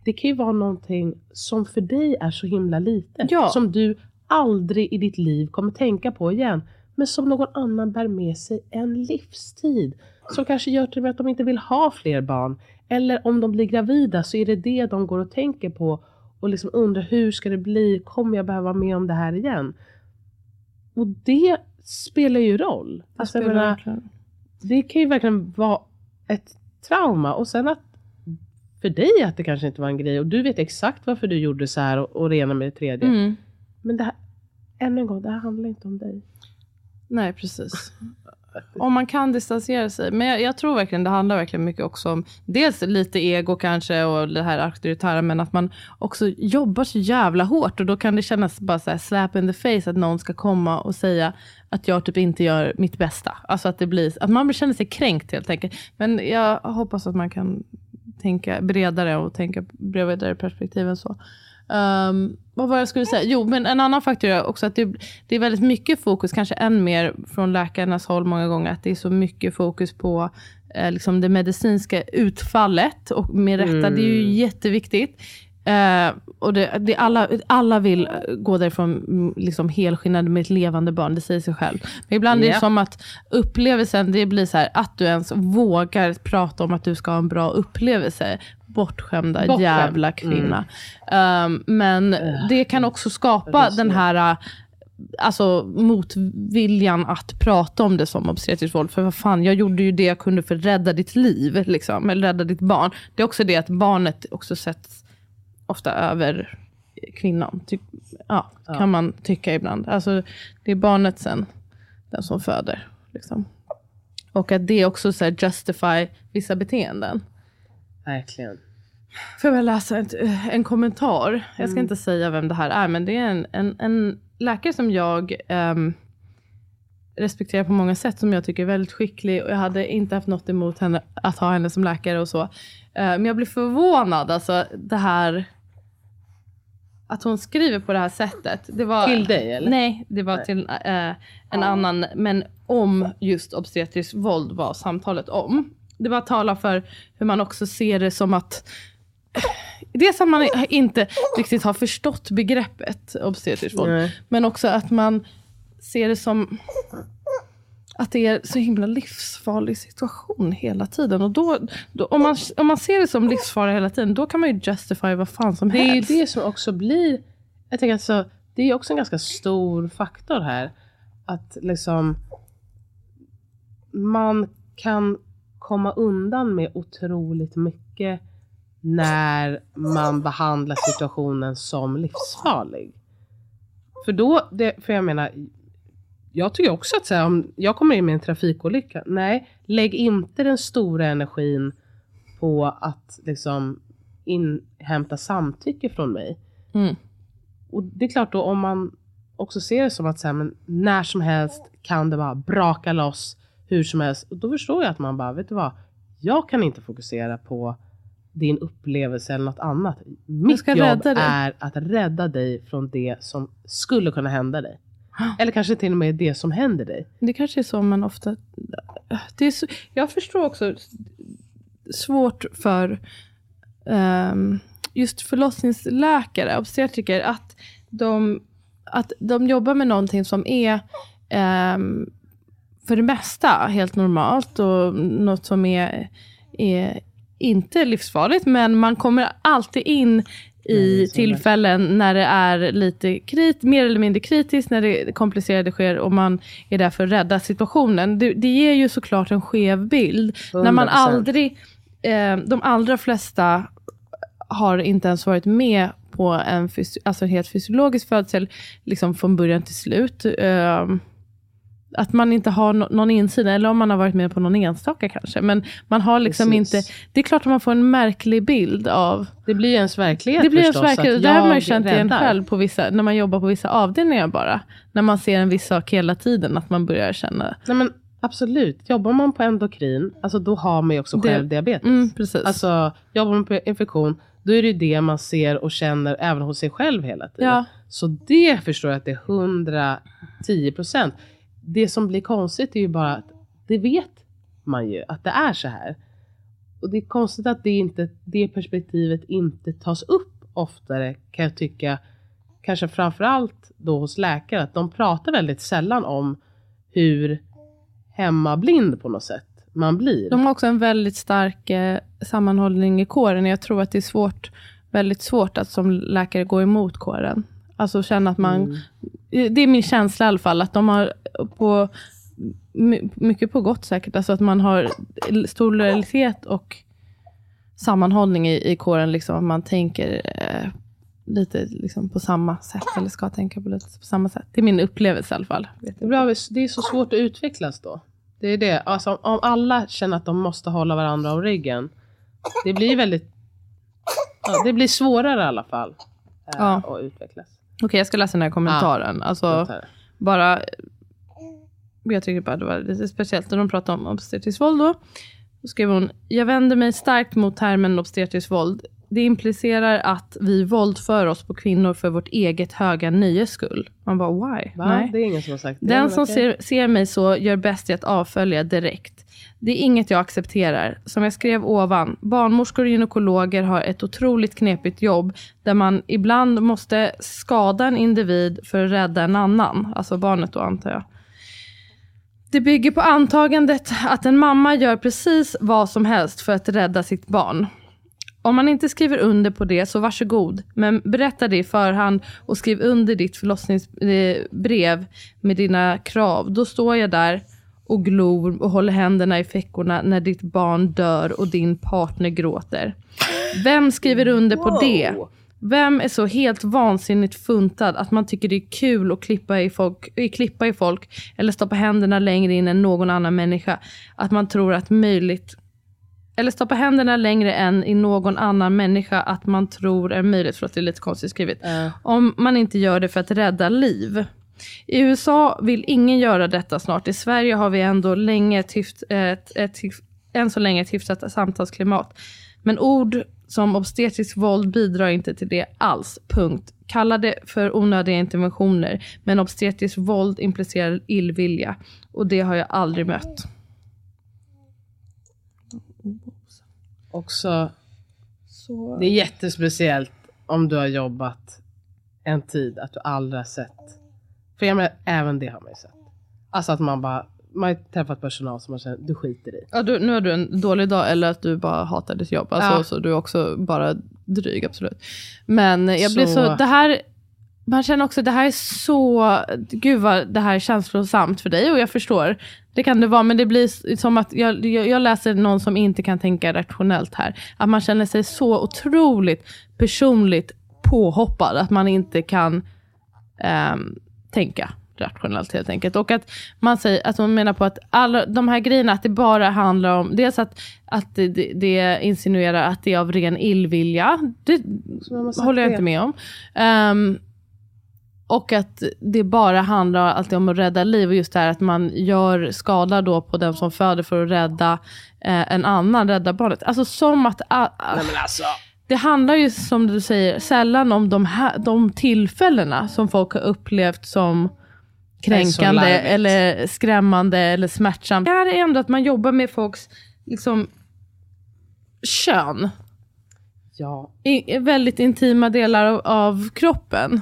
det kan ju vara någonting som för dig är så himla litet. Ja. Som du aldrig i ditt liv kommer tänka på igen. Men som någon annan bär med sig en livstid. Som kanske gör till och med att de inte vill ha fler barn. Eller om de blir gravida så är det det de går och tänker på. Och liksom undrar hur ska det bli? Kommer jag behöva vara med om det här igen? Och det spelar ju roll. det Alltså, spelar menar, det kan ju verkligen vara ett trauma. Och sen att för dig att det kanske inte var en grej och du vet exakt varför du gjorde så här och, och det ena med det tredje. Mm. Men det här, ännu en gång, det här handlar inte om dig. Nej, precis. Om man kan distansera sig. Men jag, jag tror verkligen det handlar verkligen mycket också om dels lite ego kanske och det här auktoritära men att man också jobbar så jävla hårt och då kan det kännas bara så här slap in the face att någon ska komma och säga att jag typ inte gör mitt bästa. Alltså att det blir, att man känner sig kränkt helt enkelt. Men jag hoppas att man kan tänka bredare och tänka bredare perspektiv än så. Um, vad var jag skulle säga? Jo, men en annan faktor är också att det, det är väldigt mycket fokus, kanske än mer från läkarnas håll många gånger, att det är så mycket fokus på eh, liksom det medicinska utfallet. Och med rätta, det är ju jätteviktigt. Eh, och det, det alla, alla vill eh, gå därifrån mm, liksom helskinnade med ett levande barn, det säger sig själv. Men ibland är det som att upplevelsen, det blir så här, att du ens vågar prata om att du ska ha en bra upplevelse. Bortskämda Bortskämd. jävla kvinna. Um, men det kan också skapa den här uh, alltså motviljan att prata om det som obstetriskt våld. För vad fan, jag gjorde ju det jag kunde för att rädda ditt liv, liksom, eller rädda ditt barn. Det är också det att barnet också sätts ofta över kvinnan. Typ, ja, ja, kan man tycka ibland. Alltså, det är barnet sen, den som föder. Liksom. Och att det också så här, justify vissa beteenden. Verkligen. Får jag väl läsa en, en kommentar? Jag ska mm. inte säga vem det här är, men det är en, en, en läkare som jag um, respekterar på många sätt, som jag tycker är väldigt skicklig. Och jag hade inte haft något emot henne, att ha henne som läkare och så. Uh, men jag blir förvånad, alltså det här att hon skriver på det här sättet. Det var, till dig eller? Nej, det var nej. till uh, en annan. Men om just obstetriskt våld var samtalet om. Det var att tala för hur man också ser det som att Dels att man inte riktigt har förstått begreppet obstetriskt våld. Nej. Men också att man ser det som att det är så himla livsfarlig situation hela tiden. Och då, då, om, man, om man ser det som livsfara hela tiden, då kan man ju justify vad fan som det helst. Det är det som också blir, jag tänker alltså, det är också en ganska stor faktor här. Att liksom, man kan komma undan med otroligt mycket när man behandlar situationen som livsfarlig. För då, det, för jag menar, jag tycker också att så här, om jag kommer in med en trafikolycka, nej, lägg inte den stora energin på att liksom inhämta samtycke från mig. Mm. Och det är klart då om man också ser det som att så här, men när som helst kan det bara braka loss hur som helst. Och då förstår jag att man bara, vet du vad, jag kan inte fokusera på din upplevelse eller något annat. Mitt jobb är att rädda dig från det som skulle kunna hända dig. Eller kanske till och med det som händer dig. Det kanske är så man ofta... Det är så, jag förstår också svårt för um, just förlossningsläkare, obstetriker, att de, att de jobbar med någonting som är um, för det mesta helt normalt och något som är, är inte livsfarligt, men man kommer alltid in i Nej, tillfällen när det är lite krit, mer eller mindre kritiskt, när det komplicerade sker och man är där för att rädda situationen. Det, det ger ju såklart en skev bild. 100%. När man aldrig, eh, de allra flesta har inte ens varit med på en, alltså en helt fysiologisk födsel, liksom från början till slut. Eh, att man inte har no någon insida, eller om man har varit med på någon enstaka kanske. Men man har liksom Precis. inte, det är klart att man får en märklig bild av... Det blir ens verklighet Det blir förstås, ens verklighet. Det har man ju känt igen själv på vissa, när man jobbar på vissa avdelningar bara. När man ser en viss sak hela tiden, att man börjar känna... Nej, men Absolut. Jobbar man på endokrin, alltså då har man ju också själv det, diabetes. Mm, precis. Alltså, jobbar man på infektion, då är det ju det man ser och känner även hos sig själv hela tiden. Ja. Så det förstår jag att det är 110 procent det som blir konstigt är ju bara att det vet man ju att det är så här. Och det är konstigt att det, inte, det perspektivet inte tas upp oftare kan jag tycka. Kanske framförallt då hos läkare. Att de pratar väldigt sällan om hur hemmablind på något sätt man blir. De har också en väldigt stark eh, sammanhållning i kåren. Jag tror att det är svårt, väldigt svårt att som läkare gå emot kåren. Alltså känna att man... Mm. Det är min känsla i alla fall, att de har på mycket på gott säkert, alltså att man har stor lojalitet och sammanhållning i, i kåren, liksom, att man tänker eh, lite liksom, på samma sätt, eller ska tänka på lite på samma sätt. Det är min upplevelse i alla fall. Det är, bra, det är så svårt att utvecklas då. Det är det. Alltså, om alla känner att de måste hålla varandra om ryggen, det blir väldigt... Ja, det blir svårare i alla fall eh, ja. att utvecklas. Okej, okay, jag ska läsa den här kommentaren. Ja, alltså, bara... Jag tycker bara det var lite speciellt när de pratade om obstetriskt våld då. Då skrev hon, jag vänder mig starkt mot termen obstetriskt våld. Det implicerar att vi våldför oss på kvinnor för vårt eget höga nöjes skull. Man bara, why? Va? Nej. Det är ingen som har sagt det. Den som ser, ser mig så gör bäst i att avfölja direkt. Det är inget jag accepterar. Som jag skrev ovan, barnmorskor och gynekologer har ett otroligt knepigt jobb där man ibland måste skada en individ för att rädda en annan. Alltså barnet då antar jag. Det bygger på antagandet att en mamma gör precis vad som helst för att rädda sitt barn. Om man inte skriver under på det, så varsågod. Men berätta det i förhand och skriv under ditt förlossningsbrev med dina krav. Då står jag där och glor och håller händerna i fickorna när ditt barn dör och din partner gråter. Vem skriver under på det? Vem är så helt vansinnigt funtad att man tycker det är kul att klippa i, folk, klippa i folk eller stoppa händerna längre in än någon annan människa? Att man tror att möjligt eller stoppa händerna längre än i någon annan människa att man tror är möjligt, för att det är lite konstigt skrivet. Uh. Om man inte gör det för att rädda liv. I USA vill ingen göra detta snart. I Sverige har vi ändå länge ett, hyft, ett, ett, än så länge ett hyfsat samtalsklimat. Men ord som obstetriskt våld bidrar inte till det alls. Punkt. Kalla det för onödiga interventioner. Men obstetriskt våld implicerar illvilja. Och det har jag aldrig mött. Också, Så... det är jättespeciellt om du har jobbat en tid att du aldrig har sett. För jag menar, även det har man ju sett. Alltså att man bara, man har träffat personal som man känner, du skiter i. Ja, du, nu har du en dålig dag eller att du bara hatar ditt jobb. Alltså, Ja. Så du är också bara dryg, absolut. Men jag blir så, det här, man känner också det här är så, gud vad det här är känslosamt för dig och jag förstår. Det kan det vara, men det blir som att jag, jag, jag läser någon som inte kan tänka rationellt här. Att man känner sig så otroligt personligt påhoppad att man inte kan ehm, tänka rationellt helt enkelt. Och att man säger, att man menar på att alla de här grejerna, att det bara handlar om, dels att, att det, det, det insinuerar att det är av ren illvilja. Det håller jag det? inte med om. Ehm, och att det bara handlar alltid om att rädda liv och just det här att man gör skada då på den som föder för att rädda eh, en annan, rädda barnet. Alltså som att... ah, ah, Nej men alltså. Det handlar ju som du säger sällan om de, här, de tillfällena som folk har upplevt som kränkande eller skrämmande eller smärtsamt. Det här är ändå att man jobbar med folks liksom, kön Ja, i väldigt intima delar av, av kroppen.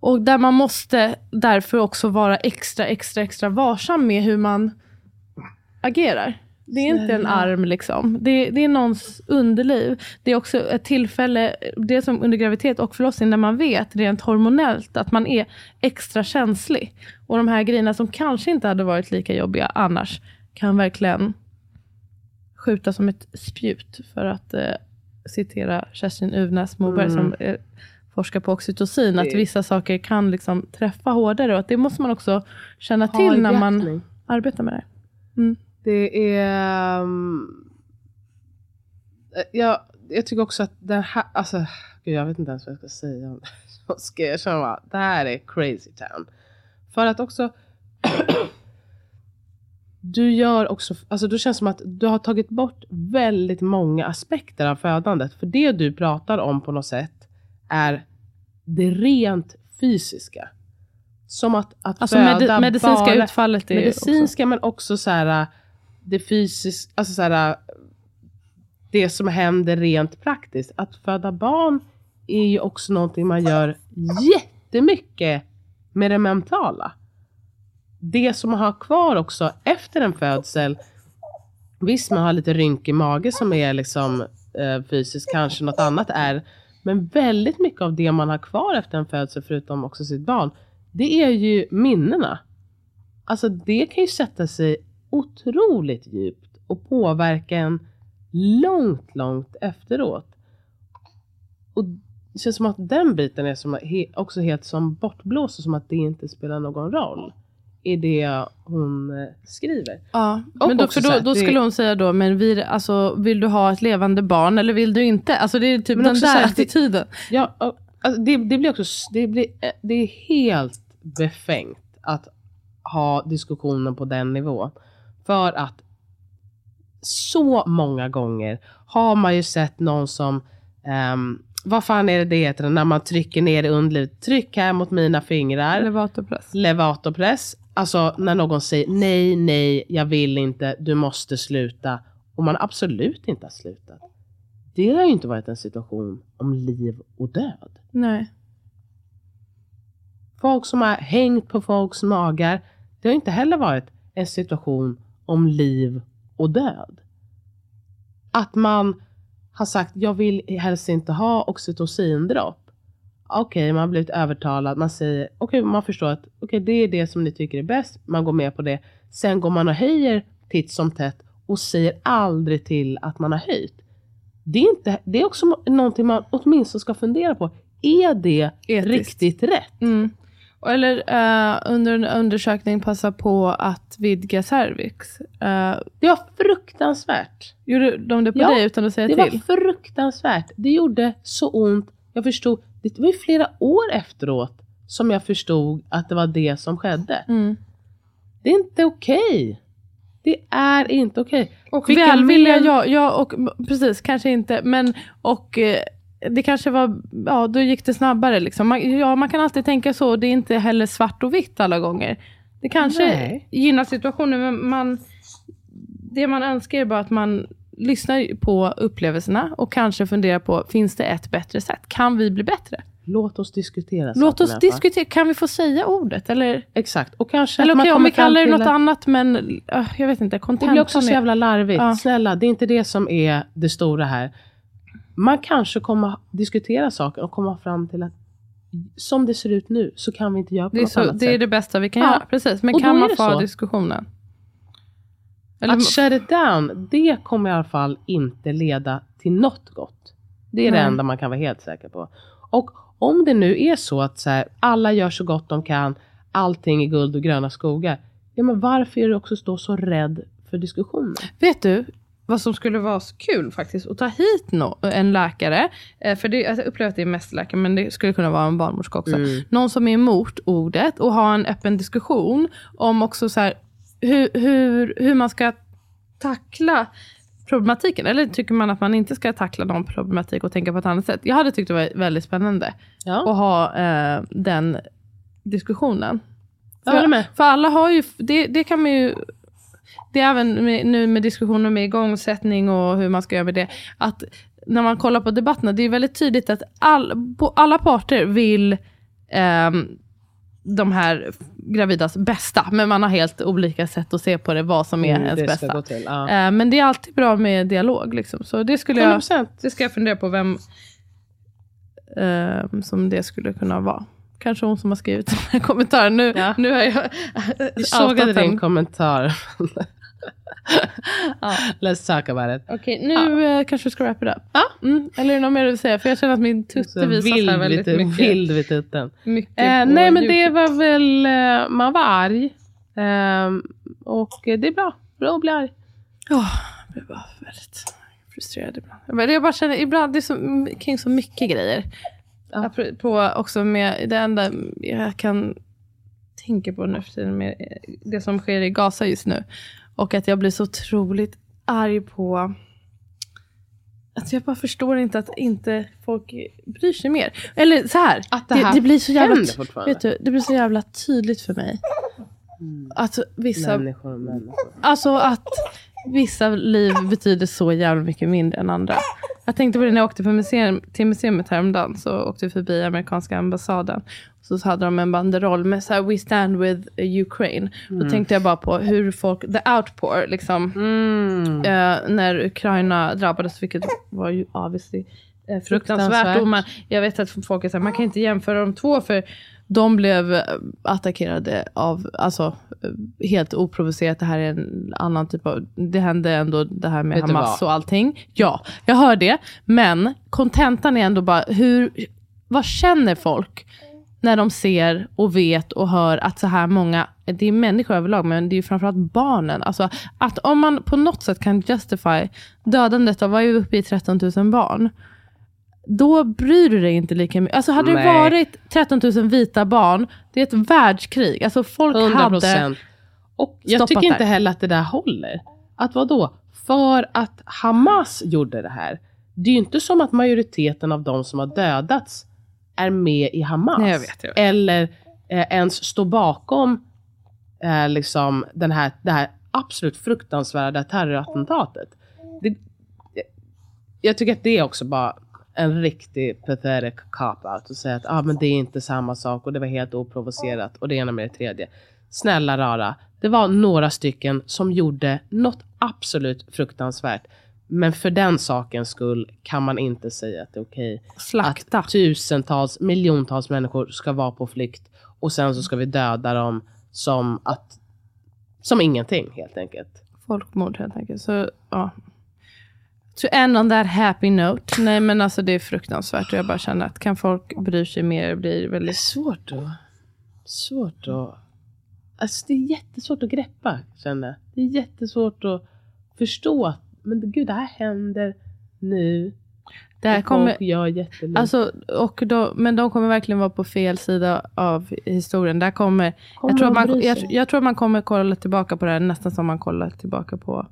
Och där man måste därför också vara extra, extra, extra varsam med hur man agerar. Det är inte en arm liksom. Det, det är någons underliv. Det är också ett tillfälle, det som under graviditet och förlossning, när man vet rent hormonellt att man är extra känslig. Och de här grejerna som kanske inte hade varit lika jobbiga annars, kan verkligen skjuta som ett spjut. För att eh, citera Kerstin Uvnäs Moberg Mm. som eh, forskar på oxytocin, att Det- vissa saker kan liksom träffa hårdare och att det måste man också känna ha till när man arbetar med det. Mm. Det är... um, jag, jag tycker också att den här, alltså, gud, jag vet inte ens vad jag ska säga. det. Jag ska jag känner bara, det här är crazy town. För att också, du gör också, alltså du känns som att du har tagit bort väldigt många aspekter av födandet. För det du pratar om på något sätt är det rent fysiska. Som att, att Alltså föda med, medicinska bara, utfallet är ju också... medicinska men också så här det fysiska, alltså så här det som händer rent praktiskt. Att föda barn är ju också någonting man gör jättemycket med det mentala. Det som man har kvar också efter en födsel. Visst man har lite rynkig mage som är liksom eh, fysiskt, kanske något annat är. Men väldigt mycket av det man har kvar efter en födsel, förutom också sitt barn, det är ju minnena. Alltså det kan ju sätta sig otroligt djupt och påverka en långt, långt efteråt. Och det känns som att den biten är som också helt som bortblåst och som att det inte spelar någon roll i det hon eh, skriver. Ja, Och men då, för då, då det- skulle hon säga då, men vi, alltså, vill du ha ett levande barn eller vill du inte? Alltså det är typ Men den där det- attityden. Ja, alltså, det, det blir också det, blir, eh, det är helt befängt att ha diskussionen på den nivån. För att så många gånger har man ju sett någon som, ehm, vad fan är det det heter när man trycker ner i underlivet? Tryck här mot mina fingrar. Elevatorpress. Levatorpress. Alltså när någon säger nej, nej, jag vill inte, du måste sluta. Och man absolut inte har slutat. Det har ju inte varit en situation om liv och död. Nej. Folk som har hängt på folks magar. Det har inte heller varit en situation om liv och död. Att man har sagt jag vill helst inte ha oxytocindropp. Okej, man har blivit övertalad. Man säger, okej, man förstår att okej, det är det som ni tycker är bäst. Man går med på det. Sen går man och höjer titt som tätt och säger aldrig till att man har höjt. Det är, inte, det är också någonting man åtminstone ska fundera på. Är det Etiskt. riktigt rätt? Mm. Eller eh, under en undersökning passa på att vidga cervix. Eh, Det var fruktansvärt. gjorde de det på Ja, dig utan att säga Det till? var fruktansvärt. Det gjorde så ont. Jag förstod. Det var ju flera år efteråt som jag förstod att det var det som skedde. Mm. Det är inte okej. Det är inte okej. Och Vilken välvilja, ja, ja och precis, kanske inte, men och eh, det kanske var, ja då gick det snabbare liksom. Man, ja, man kan alltid tänka så, det är inte heller svart och vitt alla gånger. Det kanske Nej. gynnar situationen, men man, det man önskar är bara att man lyssnar på upplevelserna och kanske funderar på, finns det ett bättre sätt? Kan vi bli bättre? Låt oss diskutera Låt oss diskutera, kan vi få säga ordet? Eller, Exakt. Och kanske eller okej, om vi kallar det något att- annat, men äh, jag vet inte, Det blir också så jävla larvigt. Ja. Snälla, det är inte det som är det stora här. Man kanske kommer diskutera saker och komma fram till att som det ser ut nu så kan vi inte göra på Det är, något så, annat det är sätt. det bästa vi kan Ja. göra. Precis. Men Och kan är man det få diskussionen? Eller, Att shut it down, det kommer i alla fall inte leda till något gott. Det är det Nej. enda man kan vara helt säker på. Och om det nu är så att så här, alla gör så gott de kan, allting är guld och gröna skogar. Ja, men varför är du också då så rädd för diskussionen? vet du vad som skulle vara så kul faktiskt? Att ta hit no, en läkare. Eh, för det, alltså, jag upplever att det är mest läkare, men det skulle kunna vara en barnmorska också. Mm. Någon som är emot ordet och ha en öppen diskussion om också så här, hur, hur, hur man ska tackla problematiken. Eller tycker man att man inte ska tackla någon problematik och tänka på ett annat sätt? Jag hade tyckt det var väldigt spännande Ja, att ha eh, den diskussionen. med. För alla har ju, det, det kan man ju, det är även med, nu med diskussioner med igångsättning och hur man ska göra med det, att när man kollar på debatterna, det är väldigt tydligt att all, på alla parter vill ehm, de här gravidas bästa, men man har helt olika sätt att se på det, vad som är Mm, ens bästa. till. Ja. Eh, men det är alltid bra med dialog. Liksom. Så det skulle jag, 100%. det ska jag fundera på vem ehm, som det skulle kunna vara. Kanske hon som har skrivit den här kommentaren. Nu, Ja. nu har jag Jag sågade din kommentar. Ja. Let's talk about it. Okej, nu eh, kanske vi ska wrap it up. Ja. Mm, eller är det något mer du vill säga? För jag känner att min tutte visar så här vild, väldigt vid, mycket. vild vid tutten. mycket Eh, nej men det YouTube. var väl, eh, man var arg. Ehm, och eh, det är bra. Bra att bli arg. Ja, jag blir bara väldigt frustrerad ibland. Jag bara- Jag bara känner ibland, det är så, kring så mycket grejer. Ja. Apropå också med, det enda jag kan tänka på nu för tiden med det som sker i Gaza just nu. Och att jag blir så otroligt arg på att jag bara förstår inte att inte folk bryr sig mer. Eller så här, Att det det, här det blir så jävla, vet du, det blir så jävla tydligt för mig. Att vissa Människor och människor. Alltså att vissa liv betyder så jävla mycket mindre än andra. Jag tänkte på det när jag åkte på museum, till museet häromdagen. Så åkte vi förbi amerikanska ambassaden. Så hade de en banderoll med så här, We stand with Ukraine. Då tänkte jag bara på hur folk, the outpour liksom. Mm. Eh, när Ukraina drabbades, vilket var ju obviously eh, fruktansvärt. Fruktansvärt. Och man, jag vet att folk är så här, man kan inte jämföra de två för de blev eh, attackerade av, alltså eh, helt oprovocerat. Det här är en annan typ av, det hände ändå det här med Vet Hamas och allting. Ja, jag hör det. Men kontentan är ändå bara, hur, vad känner folk när de ser och vet och hör att så här många, det är människor överlag, men det är framförallt barnen. Alltså att om man på något sätt kan justify dödandet av, vad är vi uppe i, 13 000 barn. Då bryr du dig inte lika mycket. Alltså hade det Nej. varit 13 000 vita barn, det är ett världskrig. Alltså folk 100 hade procent. Och jag tycker inte heller att det där håller. Att vad då? För att Hamas gjorde det här. Det är ju inte som att majoriteten av de som har dödats är med i Hamas. Nej, jag vet, jag vet. Eller eh, ens står bakom eh, liksom den här, det här absolut fruktansvärda terrorattentatet. Det, jag tycker att det är också bara en riktig pathetic cop-out att säga att ah, men det är inte samma sak och det var helt oprovocerat och det ena med det tredje. Snälla rara, det var några stycken som gjorde något absolut fruktansvärt. Men för den sakens skull kan man inte säga att det är okej Slakta. att tusentals, miljontals människor ska vara på flykt och sen så ska vi döda dem som att som ingenting helt enkelt. Folkmord helt enkelt. Så, ja. To end on that happy note. Nej men alltså det är fruktansvärt. Och jag bara känner att kan folk bry sig mer blir det Det är väldigt... svårt att... Svårt att... Alltså det är jättesvårt att greppa, känner jag. Det är jättesvårt att förstå. att- Men gud, det här händer nu. Det här kommer... jättelite. Alltså, och då, men de kommer verkligen vara på fel sida av historien. Där kommer, Kommer jag, tror man, jag, jag tror man kommer kolla tillbaka på det här nästan som man kollar tillbaka på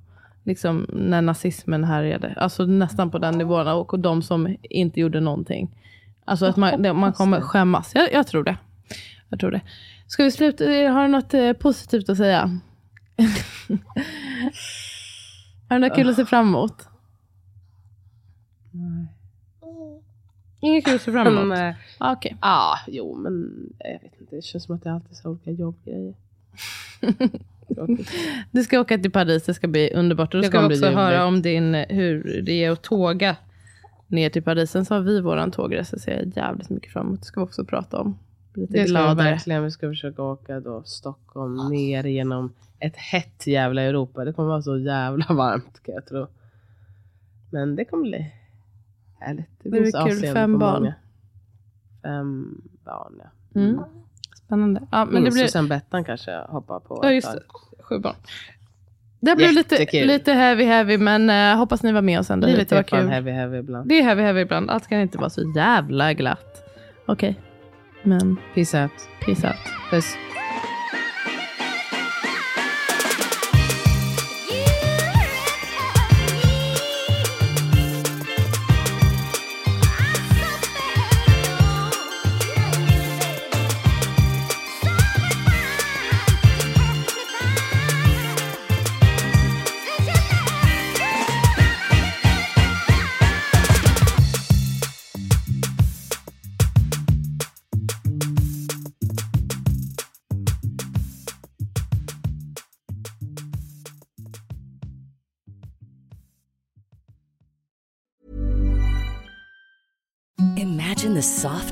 liksom, när nazismen härjade. Alltså nästan på den nivån. Och de som inte gjorde någonting. Alltså att man, man kommer skämmas. Jag, jag tror det. Jag tror det. Ska vi sluta? Har du något eh, positivt att säga? Har du något kul att se fram emot? Inget kul att se fram emot? Nej. Ah, Okej. Ja, jo men jag vet inte. Det känns som att det alltid är så olika jobbgrejer. Du ska åka till Paris, det ska bli underbart. Och då ska vi också höra om din, eh, hur det är att tåga ner till Paris. Sen så har vi våran tågresa, så jag jävligt mycket fram emot. Det ska vi också prata om. Lite Det ska vi gladare. verkligen. Vi ska försöka åka då Stockholm ner genom ett hett jävla Europa. Det kommer vara så jävla varmt kan jag tro. Men det kommer bli härligt. Det Det blir kul. Fem barn. många. Fem barn ja. Mm. Spännande. Ja, men Men det blir... Sen Bettan kanske hoppar på. Ja, just det. Sju barn. Det blir lite, lite heavy heavy, men eh, hoppas ni var med oss ändå. Livet Det var kul. heavy heavy ibland. Det är heavy heavy ibland. Allt kan inte vara så jävla glatt. Okej. Men Peace out. peace out. Puss. Imagine the